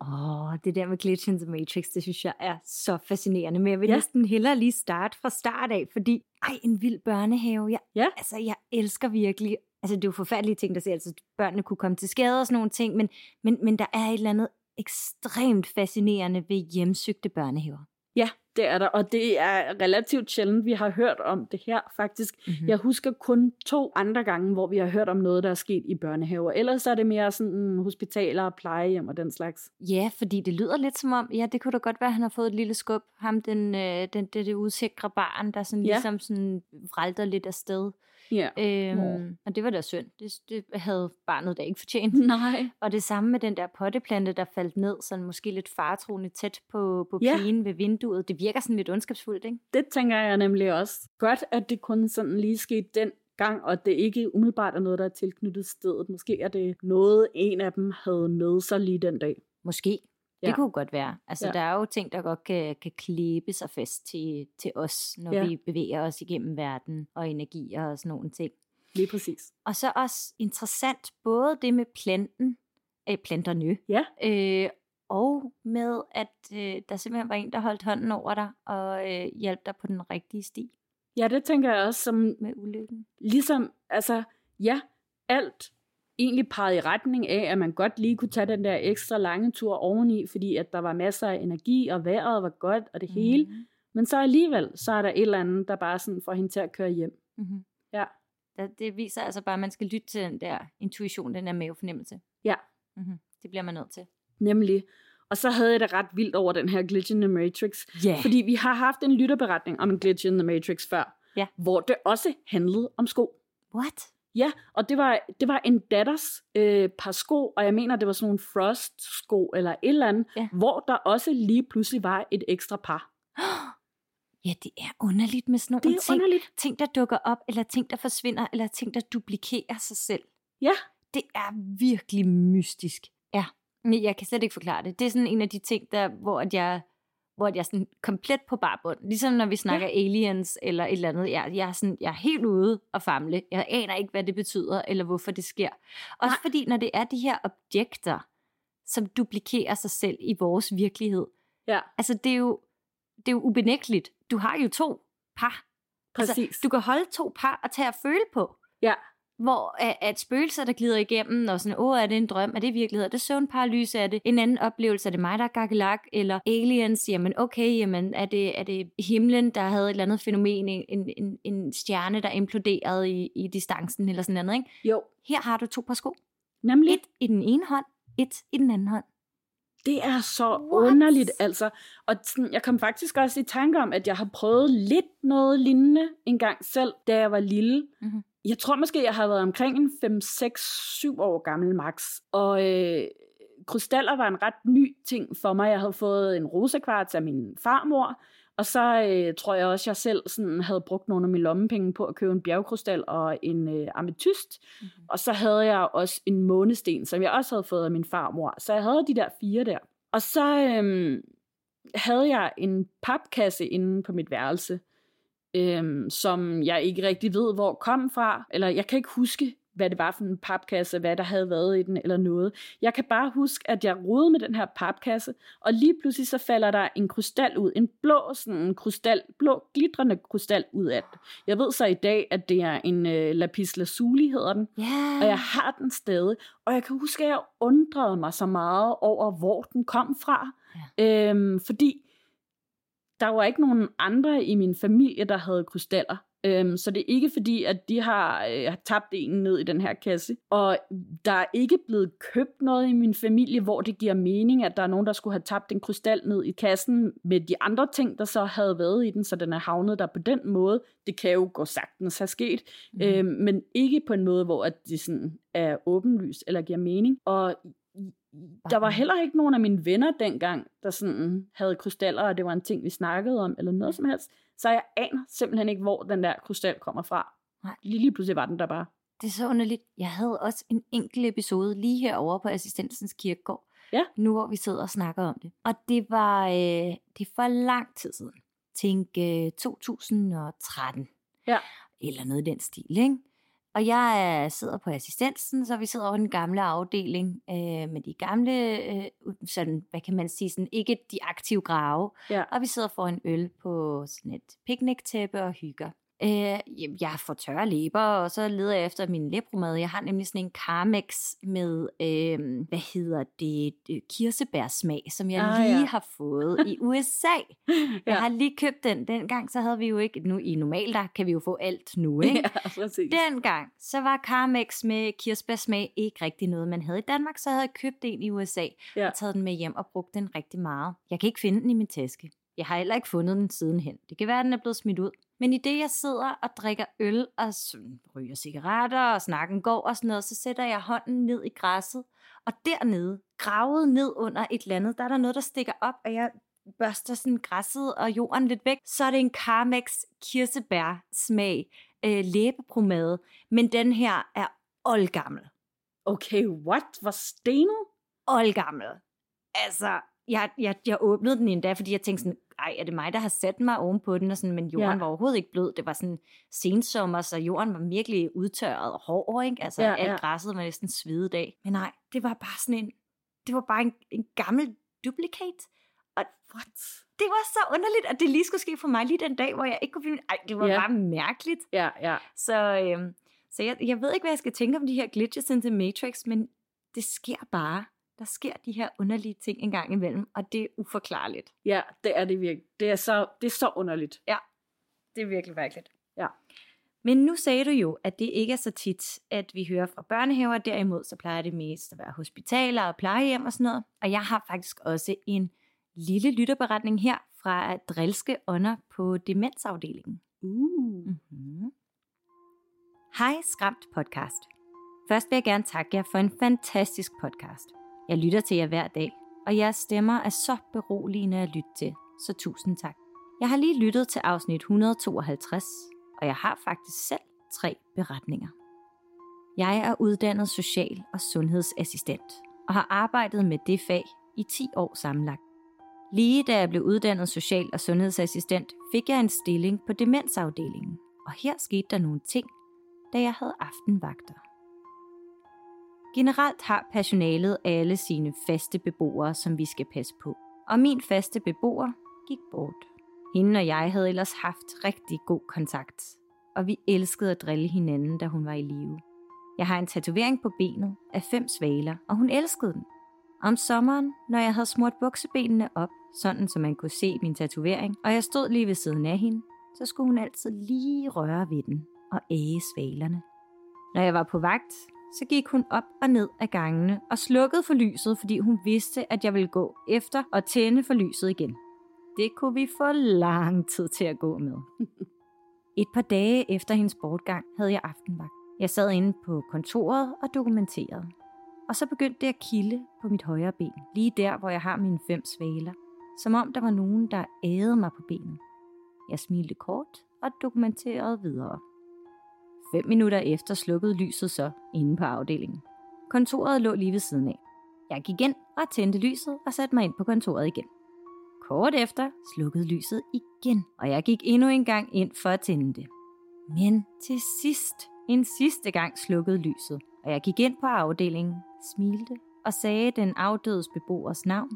Åh, oh, det der med Glitch in the Matrix, det synes jeg er så fascinerende. Men jeg vil Ja. næsten hellere lige starte fra start af, fordi ej, en vild børnehave. Jeg, Ja. Altså, jeg elsker virkelig, altså det er jo forfærdelige ting, der siger, altså børnene kunne komme til skade og sådan nogle ting, men, men, men der er et eller andet ekstremt fascinerende ved hjemsøgte børnehaver. Ja, det er der, og det er relativt sjældent, vi har hørt om det her faktisk. Mm-hmm. Jeg husker kun to andre gange, hvor vi har hørt om noget, der er sket i børnehaver. Ellers er det mere sådan hospitaler og plejehjem og den slags. Ja, fordi det lyder lidt som om, ja, det kunne da godt være, at han har fået et lille skub. Ham, den, øh, den, det, det usikre barn, der sådan Ja. ja. ligesom sådan vralter lidt afsted. Ja. Øhm, Nå. og det var da synd. Det, det havde barnet da ikke fortjent. Nej. Og det samme med den der potteplante, der faldt ned, sådan måske lidt faretroende tæt på, på Ja. pigen ved vinduet. Det virker sådan lidt ondskabsfuldt, ikke? Det tænker jeg nemlig også. Godt, at det kun sådan lige skete den gang, og det ikke umiddelbart er noget, der er tilknyttet stedet. Måske er det noget, en af dem havde med sig lige den dag. Måske. Det Ja. kunne godt være. Altså, Ja. der er jo ting, der godt kan, kan klæbe sig fast til, til os, når ja. vi bevæger os igennem verden og energier og sådan nogle ting. Lige præcis. Og så også interessant både det med planten, øh, planterne, Ja. øh, og med, at øh, der simpelthen var en, der holdt hånden over dig og øh, hjalp dig på den rigtige sti Ja, det tænker jeg også som med ulykken. ligesom, altså, ja, alt egentlig pegede i retning af, at man godt lige kunne tage den der ekstra lange tur oveni, fordi at der var masser af energi, og vejret var godt, og det hele. Mm. Mm-hmm. Men så alligevel, så er der et eller andet, der bare sådan får hende til at køre hjem. Mm-hmm. Ja. Det viser altså bare, at man skal lytte til den der intuition, den der mavefornemmelse. Ja. Mm-hmm. Det bliver man nødt til. Nemlig. Og så havde jeg det ret vildt over den her glitch in the Matrix. Ja. Fordi vi har haft en lytterberetning om en glitch in the Matrix før. Ja. Hvor det også handlede om sko. What? Ja, og det var, det var en datters øh, par sko, og jeg mener, det var sådan nogle frost-sko eller et eller andet, Ja. hvor der også lige pludselig var et ekstra par. Ja, det er underligt med sådan nogle Det er ting. underligt. ting, der dukker op, eller ting, der forsvinder, eller ting, der duplikerer sig selv. Ja. Det er virkelig mystisk. Ja. Men jeg kan slet ikke forklare det. Det er sådan en af de ting, der, hvor at jeg hvor jeg er sådan komplet på barbund. Ligesom når vi snakker ja. aliens eller et eller andet. Jeg, jeg, er sådan, jeg er helt ude at famle. Jeg aner ikke, hvad det betyder, eller hvorfor det sker. Også Nej. fordi, når det er de her objekter, som duplikerer sig selv i vores virkelighed. Ja. Altså, det er jo, det er jo ubenægteligt. Du har jo to par. Altså, Præcis. Altså, du kan holde to par og tage at føle på. Ja. Hvor at, at spøgelser, der glider igennem, og sådan, åh, er det en drøm, er det virkelighed, er det søvnparalyse, er det en anden oplevelse, er det mig, der er gakkelak, eller aliens, jamen okay, jamen er det, er det himlen, der havde et eller andet fænomen, en, en, en stjerne, der imploderede i, i distancen, eller sådan noget, ikke? Jo. Her har du to par sko. Nemlig. Et i den ene hånd, et i den anden hånd. Det er så What? Underligt, altså. Og sådan, jeg kom faktisk også i tanke om, at jeg har prøvet lidt noget lignende en gang selv, da jeg var lille. Mhm. Jeg tror måske, jeg har været omkring en 5, 6, 7 år gammel max. Og øh, krystaller var en ret ny ting for mig. Jeg havde fået en rosekvarts af min farmor, og så øh, tror jeg også, jeg selv sådan, havde brugt nogle af mine lommepenge på at købe en bjergkrystal og en øh, ametyst. Mm-hmm. Og så havde jeg også en månesten, som jeg også havde fået af min farmor. Så jeg havde de der fire der. Og så øh, havde jeg en papkasse inde på mit værelse, øh, som jeg ikke rigtig ved, hvor kom fra. Eller jeg kan ikke huske, hvad det var for en papkasse, hvad der havde været i den, eller noget. Jeg kan bare huske, at jeg rodede med den her papkasse, og lige pludselig så falder der en krystal ud. En blå, sådan en krystal, blå, glitrende krystal ud af den. Jeg ved så i dag, at det er en øh, lapis lazuli, hedder den. Ja. Og jeg har den stadig. Og jeg kan huske, at jeg undrede mig så meget over, hvor den kom fra. Ja. Øhm, fordi der var ikke nogen andre i min familie, der havde krystaller. Øhm, så det er ikke fordi, at de har, øh, har tabt en ned i den her kasse. Og der er ikke blevet købt noget i min familie, hvor det giver mening, at der er nogen, der skulle have tabt en krystal ned i kassen med de andre ting, der så havde været i den, så den er havnet der på den måde. Det kan jo gå sagtens have sket, mm. øhm, men ikke på en måde, hvor at det sådan er åbenlyst eller giver mening. Og der var heller ikke nogen af mine venner dengang, der sådan havde krystaller, og det var en ting, vi snakkede om, eller noget som helst. Så jeg aner simpelthen ikke, hvor den der krystal kommer fra. Nej. Lige, pludselig var den der bare. Det er så underligt. Jeg havde også en enkelt episode lige herovre på Assistensens Kirkegård. Ja. Nu hvor vi sidder og snakker om det. Og det var øh, det er for lang tid siden. Tænk øh, 2013. Ja. Eller noget i den stil, ikke? Og jeg øh, sidder på assistensen, så vi sidder over den gamle afdeling øh, med de gamle, øh, sådan, hvad kan man sige, sådan, ikke de aktive grave. Ja. Og vi sidder for en øl på sådan et picnic-tæppe og hygger. Øh, jeg får tørre læber, og så leder jeg efter min læbromad. Jeg har nemlig sådan en Carmex med, øh, hvad hedder det, øh, kirsebærsmag, som jeg Ah, lige ja. har fået i USA. Jeg Ja. har lige købt den. Dengang så havde vi jo ikke, nu i normalt der kan vi jo få alt nu, ikke? Ja, præcis. Dengang, så var Carmex med kirsebærsmag ikke rigtig noget, man havde i Danmark, så havde jeg købt en i USA Ja. og taget den med hjem og brugt den rigtig meget. Jeg kan ikke finde den i min taske. Jeg har heller ikke fundet den sidenhen. Det kan være, at den er blevet smidt ud. Men i det, jeg sidder og drikker øl og sådan ryger cigaretter og snakken går og sådan noget, så sætter jeg hånden ned i græsset. Og dernede, gravet ned under et eller andet, der er der noget, der stikker op, og jeg børster sådan græsset og jorden lidt væk. Så er det en Carmex kirsebær smag øh, læbepromade, men den her er oldgammel. Okay, what? Hvor stenet? Oldgammel. Altså, jeg, jeg, jeg åbnede den endda, fordi jeg tænkte sådan, ej, er det mig, der har sat mig ovenpå den, og sådan, men jorden Ja. var overhovedet ikke blød. Det var sådan sensommer, så jorden var virkelig udtørret og hård, ikke? Altså, Ja, ja, alt græsset var næsten svedet af. Men nej, det var bare sådan en, det var bare en, en gammel duplicate. Og What? det var så underligt, at det lige skulle ske for mig lige den dag, hvor jeg ikke kunne finde... Ej, det var ja. bare mærkeligt. Ja, ja. Så, øhm, så jeg, jeg ved ikke, hvad jeg skal tænke om de her glitches in the Matrix, men det sker bare. Der sker de her underlige ting en gang imellem, og det er uforklarligt. Ja, det er det virkelig. Det er så, det er så underligt. Det er virkelig mærkeligt. Ja. Men nu sagde du jo, at det ikke er så tit, at vi hører fra børnehaver. Derimod så plejer det mest at være hospitaler og plejehjem og sådan noget. Og jeg har faktisk også en lille lytterberetning her fra Drilske Ånder på demensafdelingen. Uh. Mm-hmm. Hej Skræmt podcast. Først vil jeg gerne takke jer for en fantastisk podcast. Jeg lytter til jer hver dag, og jeres stemmer er så beroligende at lytte til, så tusind tak. Jeg har lige lyttet til afsnit 152, og jeg har faktisk selv tre beretninger. Jeg er uddannet social- og sundhedsassistent, og har arbejdet med det fag i 10 år sammenlagt. Lige da jeg blev uddannet social- og sundhedsassistent, fik jeg en stilling på demensafdelingen, og her skete der nogle ting, da jeg havde aftenvagter. Generelt har personalet alle sine faste beboere, som vi skal passe på. Og min faste beboer gik bort. Hende og jeg havde ellers haft rigtig god kontakt, og vi elskede at drille hinanden, da hun var i live. Jeg har en tatovering på benet af fem svaler, og hun elskede den. Om sommeren, når jeg havde smurt buksebenene op, sådan så man kunne se min tatovering, og jeg stod lige ved siden af hende, så skulle hun altid lige røre ved den og æge svalerne. Når jeg var på vagt, så gik hun op og ned ad gangene og slukkede for lyset, fordi hun vidste, at jeg ville gå efter og tænde for lyset igen. Det kunne vi få lang tid til at gå med. Et par dage efter hendes bortgang havde jeg aftenvagt. Jeg sad inde på kontoret og dokumenterede. Og så begyndte det at kilde på mit højre ben, lige der, hvor jeg har mine fem svaler. Som om der var nogen, der ædede mig på benet. Jeg smilte kort og dokumenterede videre. Fem minutter efter slukkede lyset så inde på afdelingen. Kontoret lå lige ved siden af. Jeg gik ind og tændte lyset og satte mig ind på kontoret igen. Kort efter slukkede lyset igen, og jeg gik endnu en gang ind for at tænde det. Men til sidst, en sidste gang slukkede lyset, og jeg gik ind på afdelingen, smilte og sagde den afdødes beboers navn.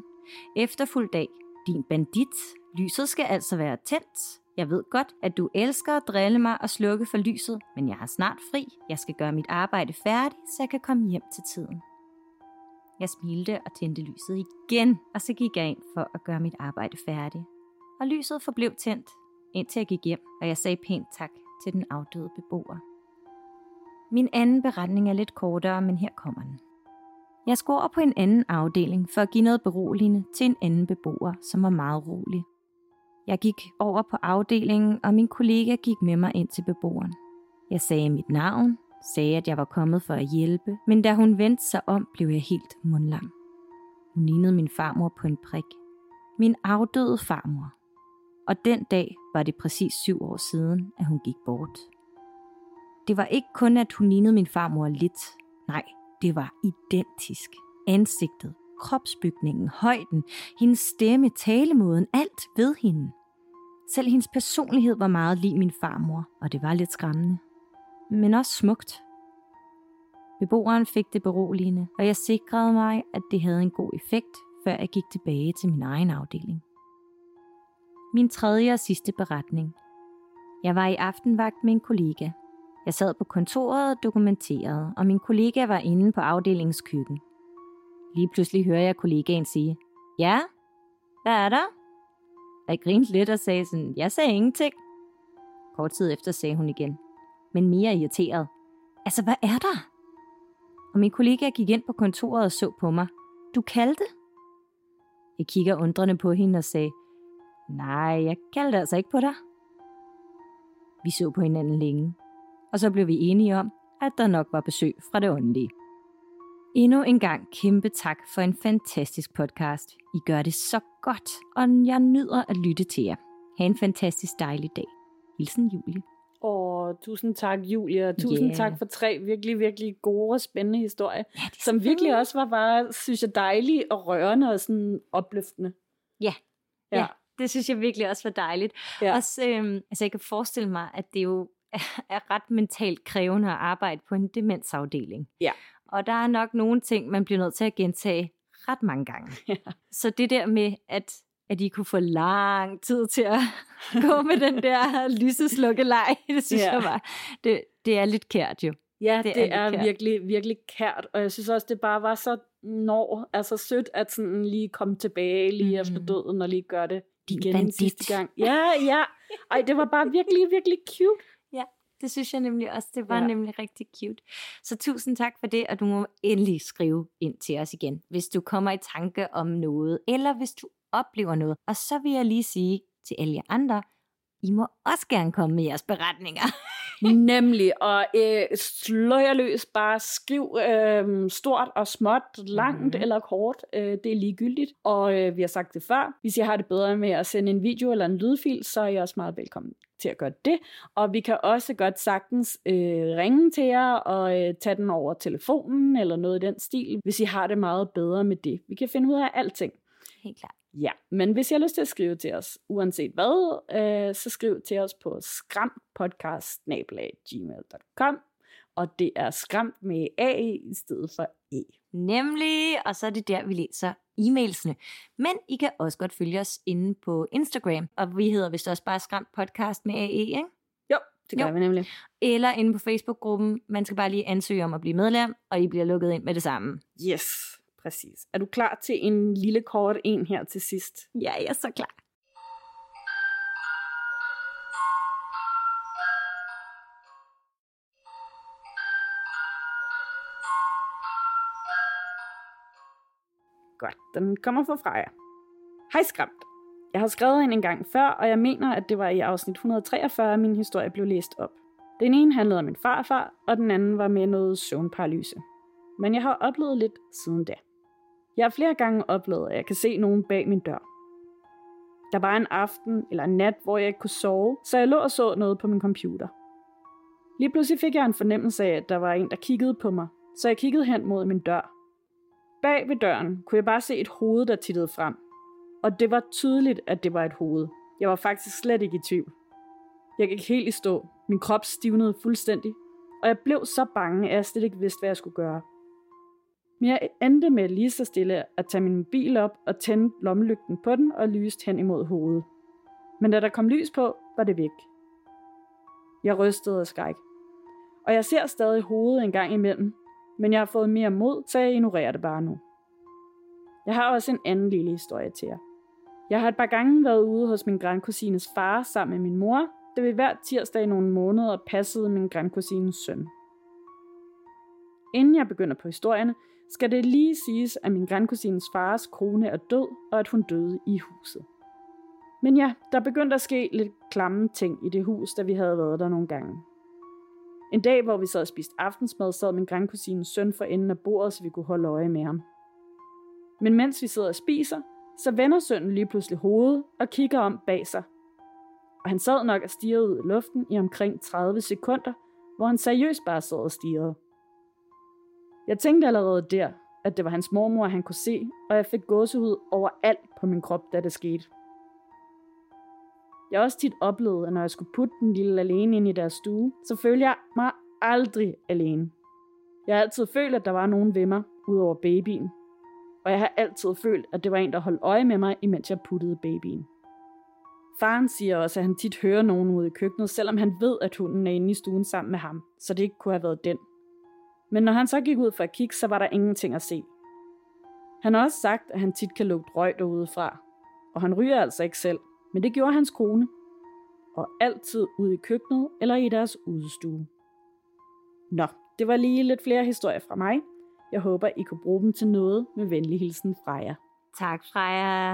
Efterfuld dag, din bandit, lyset skal altså være tændt. Jeg ved godt, at du elsker at drille mig og slukke for lyset, men jeg har snart fri. Jeg skal gøre mit arbejde færdigt, så jeg kan komme hjem til tiden. Jeg smilte og tændte lyset igen, og så gik jeg ind for at gøre mit arbejde færdigt. Og lyset forblev tændt, indtil jeg gik hjem, og jeg sagde pænt tak til den afdøde beboer. Min anden beretning er lidt kortere, men her kommer den. Jeg skulle over på en anden afdeling for at give noget beroligende til en anden beboer, som var meget rolig. Jeg gik over på afdelingen, og min kollega gik med mig ind til beboeren. Jeg sagde mit navn, sagde, at jeg var kommet for at hjælpe, men da hun vendte sig om, blev jeg helt mundlam. Hun lignede min farmor på en prik. Min afdøde farmor. Og den dag var det præcis syv år siden, at hun gik bort. Det var ikke kun, at hun lignede min farmor lidt. Nej, det var identisk. Ansigtet, kropsbygningen, højden, hendes stemme, talemåden, alt ved hende. Selv hendes personlighed var meget lig min farmor, og det var lidt skræmmende. Men også smukt. Beboeren fik det beroligende, og jeg sikrede mig, at det havde en god effekt, før jeg gik tilbage til min egen afdeling. Min tredje og sidste beretning. Jeg var i aftenvagt med en kollega. Jeg sad på kontoret og dokumenterede, og min kollega var inde på afdelingens køkken. Lige pludselig hører jeg kollegaen sige, Ja, hvad er der? Jeg grinte lidt og sagde sådan, jeg sagde ingenting. Kort tid efter sagde hun igen, men mere irriteret. Altså, hvad er der? Og min kollega gik ind på kontoret og så på mig. Du kaldte? Jeg kigger undrende på hende og sagde, nej, jeg kaldte altså ikke på dig. Vi så på hinanden længe, og så blev vi enige om, at der nok var besøg fra det åndelige. Endnu en gang kæmpe tak for en fantastisk podcast. I gør det så godt, og jeg nyder at lytte til jer. Ha' en fantastisk dejlig dag. Hilsen Julie. Åh, tusind tak, Julia. og Tusind Ja. tak for tre virkelig, virkelig gode og spændende historier, Ja, som virkelig også var bare, synes jeg, dejlige og rørende og sådan opløftende. Ja. Ja. ja. Det synes jeg virkelig også var dejligt. Ja. Også, øhm, altså jeg kan forestille mig, at det jo er, er ret mentalt krævende at arbejde på en demensafdeling. Ja. Og der er nok nogle ting, man bliver nødt til at gentage ret mange gange. Ja. Så det der med, at, at I kunne få lang tid til at gå med den der lyseslukke-leg, det synes Ja. jeg var, det, det er lidt kært jo. Ja, Det det, er er, kært. virkelig, virkelig kært, og jeg synes også, det bare var så når, altså sødt, at sådan lige komme tilbage lige Mhm. efter døden og lige gøre det igen en bandit. sidste gang. Ja, ja. Ej, det var bare virkelig, virkelig cute. Det synes jeg nemlig også, det var ja. Nemlig rigtig cute. Så tusind tak for det, og du må endelig skrive ind til os igen, hvis du kommer i tanke om noget, eller hvis du oplever noget. Og så vil jeg lige sige til alle jer andre, I må også gerne komme med jeres beretninger. Nemlig, og øh, slå jer løs, bare skriv øh, stort og småt, langt mm-hmm. eller kort, øh, det er ligegyldigt. Og øh, vi har sagt det før, hvis I har det bedre med at sende en video eller en lydfil, så er I også meget velkommen til at gøre det. Og vi kan også godt sagtens øh, ringe til jer og øh, tage den over telefonen eller noget i den stil, hvis I har det meget bedre med det. Vi kan finde ud af alting. Helt klart. Ja, men hvis jeg har lyst til at skrive til os, uanset hvad, øh, så skriv til os på skrampodcast.gmail.com og det er skræmt med A i stedet for E. Nemlig, og så er det der, vi læser e-mailsene. Men I kan også godt følge os inde på Instagram, og vi hedder vist også bare Skræmt Podcast med AE, ikke? Jo, det gør Jo. vi nemlig. Eller inde på Facebook-gruppen. Man skal bare lige ansøge om at blive medlem, og I bliver lukket ind med det samme. Yes, præcis. Er du klar til en lille kort en her til sidst? Ja, jeg er så klar. Den kommer fra Freja. Hej skræmt. Jeg har skrevet ind en gang før, og jeg mener, at det var i afsnit 143, at min historie blev læst op. Den ene handlede om min farfar, og den anden var med noget søvnparalyse. Men jeg har oplevet lidt siden da. Jeg har flere gange oplevet, at jeg kan se nogen bag min dør. Der var en aften eller en nat, hvor jeg ikke kunne sove, så jeg lå og så noget på min computer. Lige pludselig fik jeg en fornemmelse af, at der var en, der kiggede på mig, så jeg kiggede hen mod min dør. Bag ved døren kunne jeg bare se et hoved, der tittede frem. Og det var tydeligt, at det var et hoved. Jeg var faktisk slet ikke i tvivl. Jeg gik helt i stå. Min krop stivnede fuldstændig. Og jeg blev så bange, at jeg slet ikke vidste, hvad jeg skulle gøre. Men jeg endte med lige så stille at tage min mobil op og tænde lommelygten på den og lyste hen imod hovedet. Men da der kom lys på, var det væk. Jeg rystede af skræk. Og jeg ser stadig hovedet en gang imellem, men jeg har fået mere mod, så jeg ignorerer det bare nu. Jeg har også en anden lille historie til jer. Jeg har et par gange været ude hos min grandkusines far sammen med min mor, da vi hver tirsdag i nogle måneder passede min grandkusines søn. Inden jeg begynder på historierne, skal det lige siges, at min grandkusines fars kone er død, og at hun døde i huset. Men ja, der begyndte at ske lidt klamme ting i det hus, da vi havde været der nogle gange. En dag, hvor vi sad og spiste aftensmad, sad min grandkusines søn for enden af bordet, så vi kunne holde øje med ham. Men mens vi sidder og spiser, så vender sønnen lige pludselig hovedet og kigger om bag sig. Og han sad nok og stirrede ud i luften i omkring 30 sekunder, hvor han seriøst bare sad og stirrede. Jeg tænkte allerede der, at det var hans mormor, han kunne se, og jeg fik gåsehud over alt på min krop, da det skete. Jeg har også tit oplevet, at når jeg skulle putte den lille alene ind i deres stue, så følte jeg mig aldrig alene. Jeg har altid følt, at der var nogen ved mig, udover babyen. Og jeg har altid følt, at det var en, der holdt øje med mig, imens jeg puttede babyen. Faren siger også, at han tit hører nogen ude i køkkenet, selvom han ved, at hunden er inde i stuen sammen med ham, så det ikke kunne have været den. Men når han så gik ud for at kigge, så var der ingenting at se. Han har også sagt, at han tit kan lugte røg derudefra, og han ryger altså ikke selv, men det gjorde hans kone. Og altid ude i køkkenet eller i deres udestue. Nå, det var lige lidt flere historier fra mig. Jeg håber, I kunne bruge dem til noget med venlig hilsen fra jer. Tak, Freja.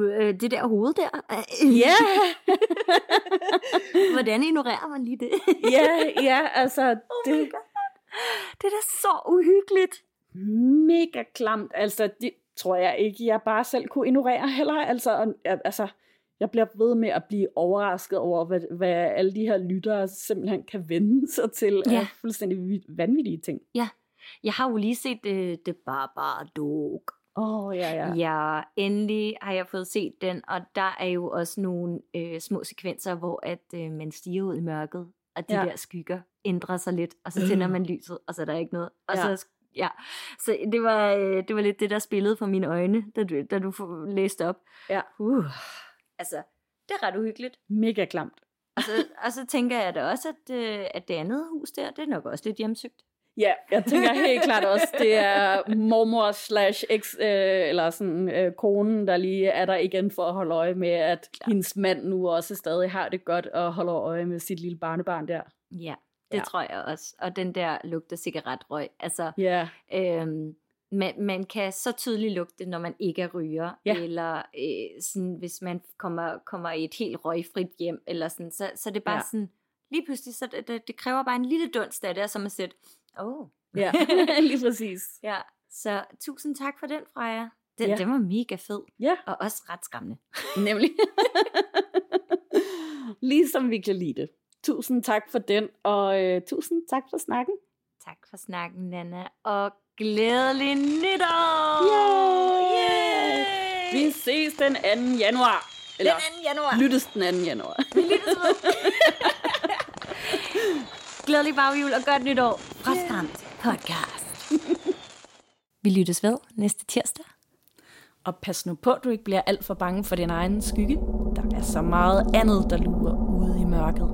Øh, Det der hoved der. Ja, Hvordan ignorerer man lige det? ja, ja, altså, Oh det. Det er da så uhyggeligt. mega klamt. Altså, det tror jeg ikke, jeg bare selv kunne ignorere heller. Altså, altså jeg bliver ved med at blive overrasket over, hvad, hvad alle de her lyttere simpelthen kan vende sig til Ja. af fuldstændig vanvittige ting. Jeg har jo lige set uh, The Babadook. Åh, oh, ja, ja. Ja, endelig har jeg fået set den, og der er jo også nogle øh, små sekvenser, hvor at øh, man stiger ud i mørket, og de Ja. ja. der skygger ændrer sig lidt, og så tænder man lyset, og så er der ikke noget. Og Ja. så, ja. så det var, øh, det var lidt det, der spillede for mine øjne, da du, da du får læst op. Ja. Uh, altså, det er ret uhyggeligt. Mega klamt. Og så, og så tænker jeg da også, at, øh, at det andet hus der, det er nok også lidt hjemsøgt. Ja, jeg tænker helt klart også, det er mormor slash eks, øh, eller sådan øh, konen, der lige er der igen for at holde øje med, at Klart. hendes mand nu også stadig har det godt og holder øje med sit lille barnebarn der. Ja, det Ja. ja. tror jeg også. Og den der lugter cigaretrøg. Altså, Ja, Øhm, man, man kan så tydeligt lugte, når man ikke er ryger, Ja. eller øh, sådan, hvis man kommer, kommer i et helt røgfrit hjem, eller sådan, så, så det er bare Ja. sådan, lige pludselig, så det, det, det kræver bare en lille dunst af det, og så er man sæt, åh. Oh. ja. lige præcis. ja, så tusind tak for den, Freja. Den, ja. den var mega fed, Ja, og også ret skræmmende. nemlig. ligesom vi kan lide det. Tusind tak for den, og øh, tusind tak for snakken. Tak for snakken, Nana, og glædelig nytår! Yay! Yay! Vi ses den 2. januar. Eller Den 2. januar. lyttes den 2. januar. Glædelig baghjul og godt nytår fra Strand Podcast. Vi lyttes ved næste tirsdag. Og pas nu på, at du ikke bliver alt for bange for din egen skygge. Der er så meget andet, der lurer ude i mørket.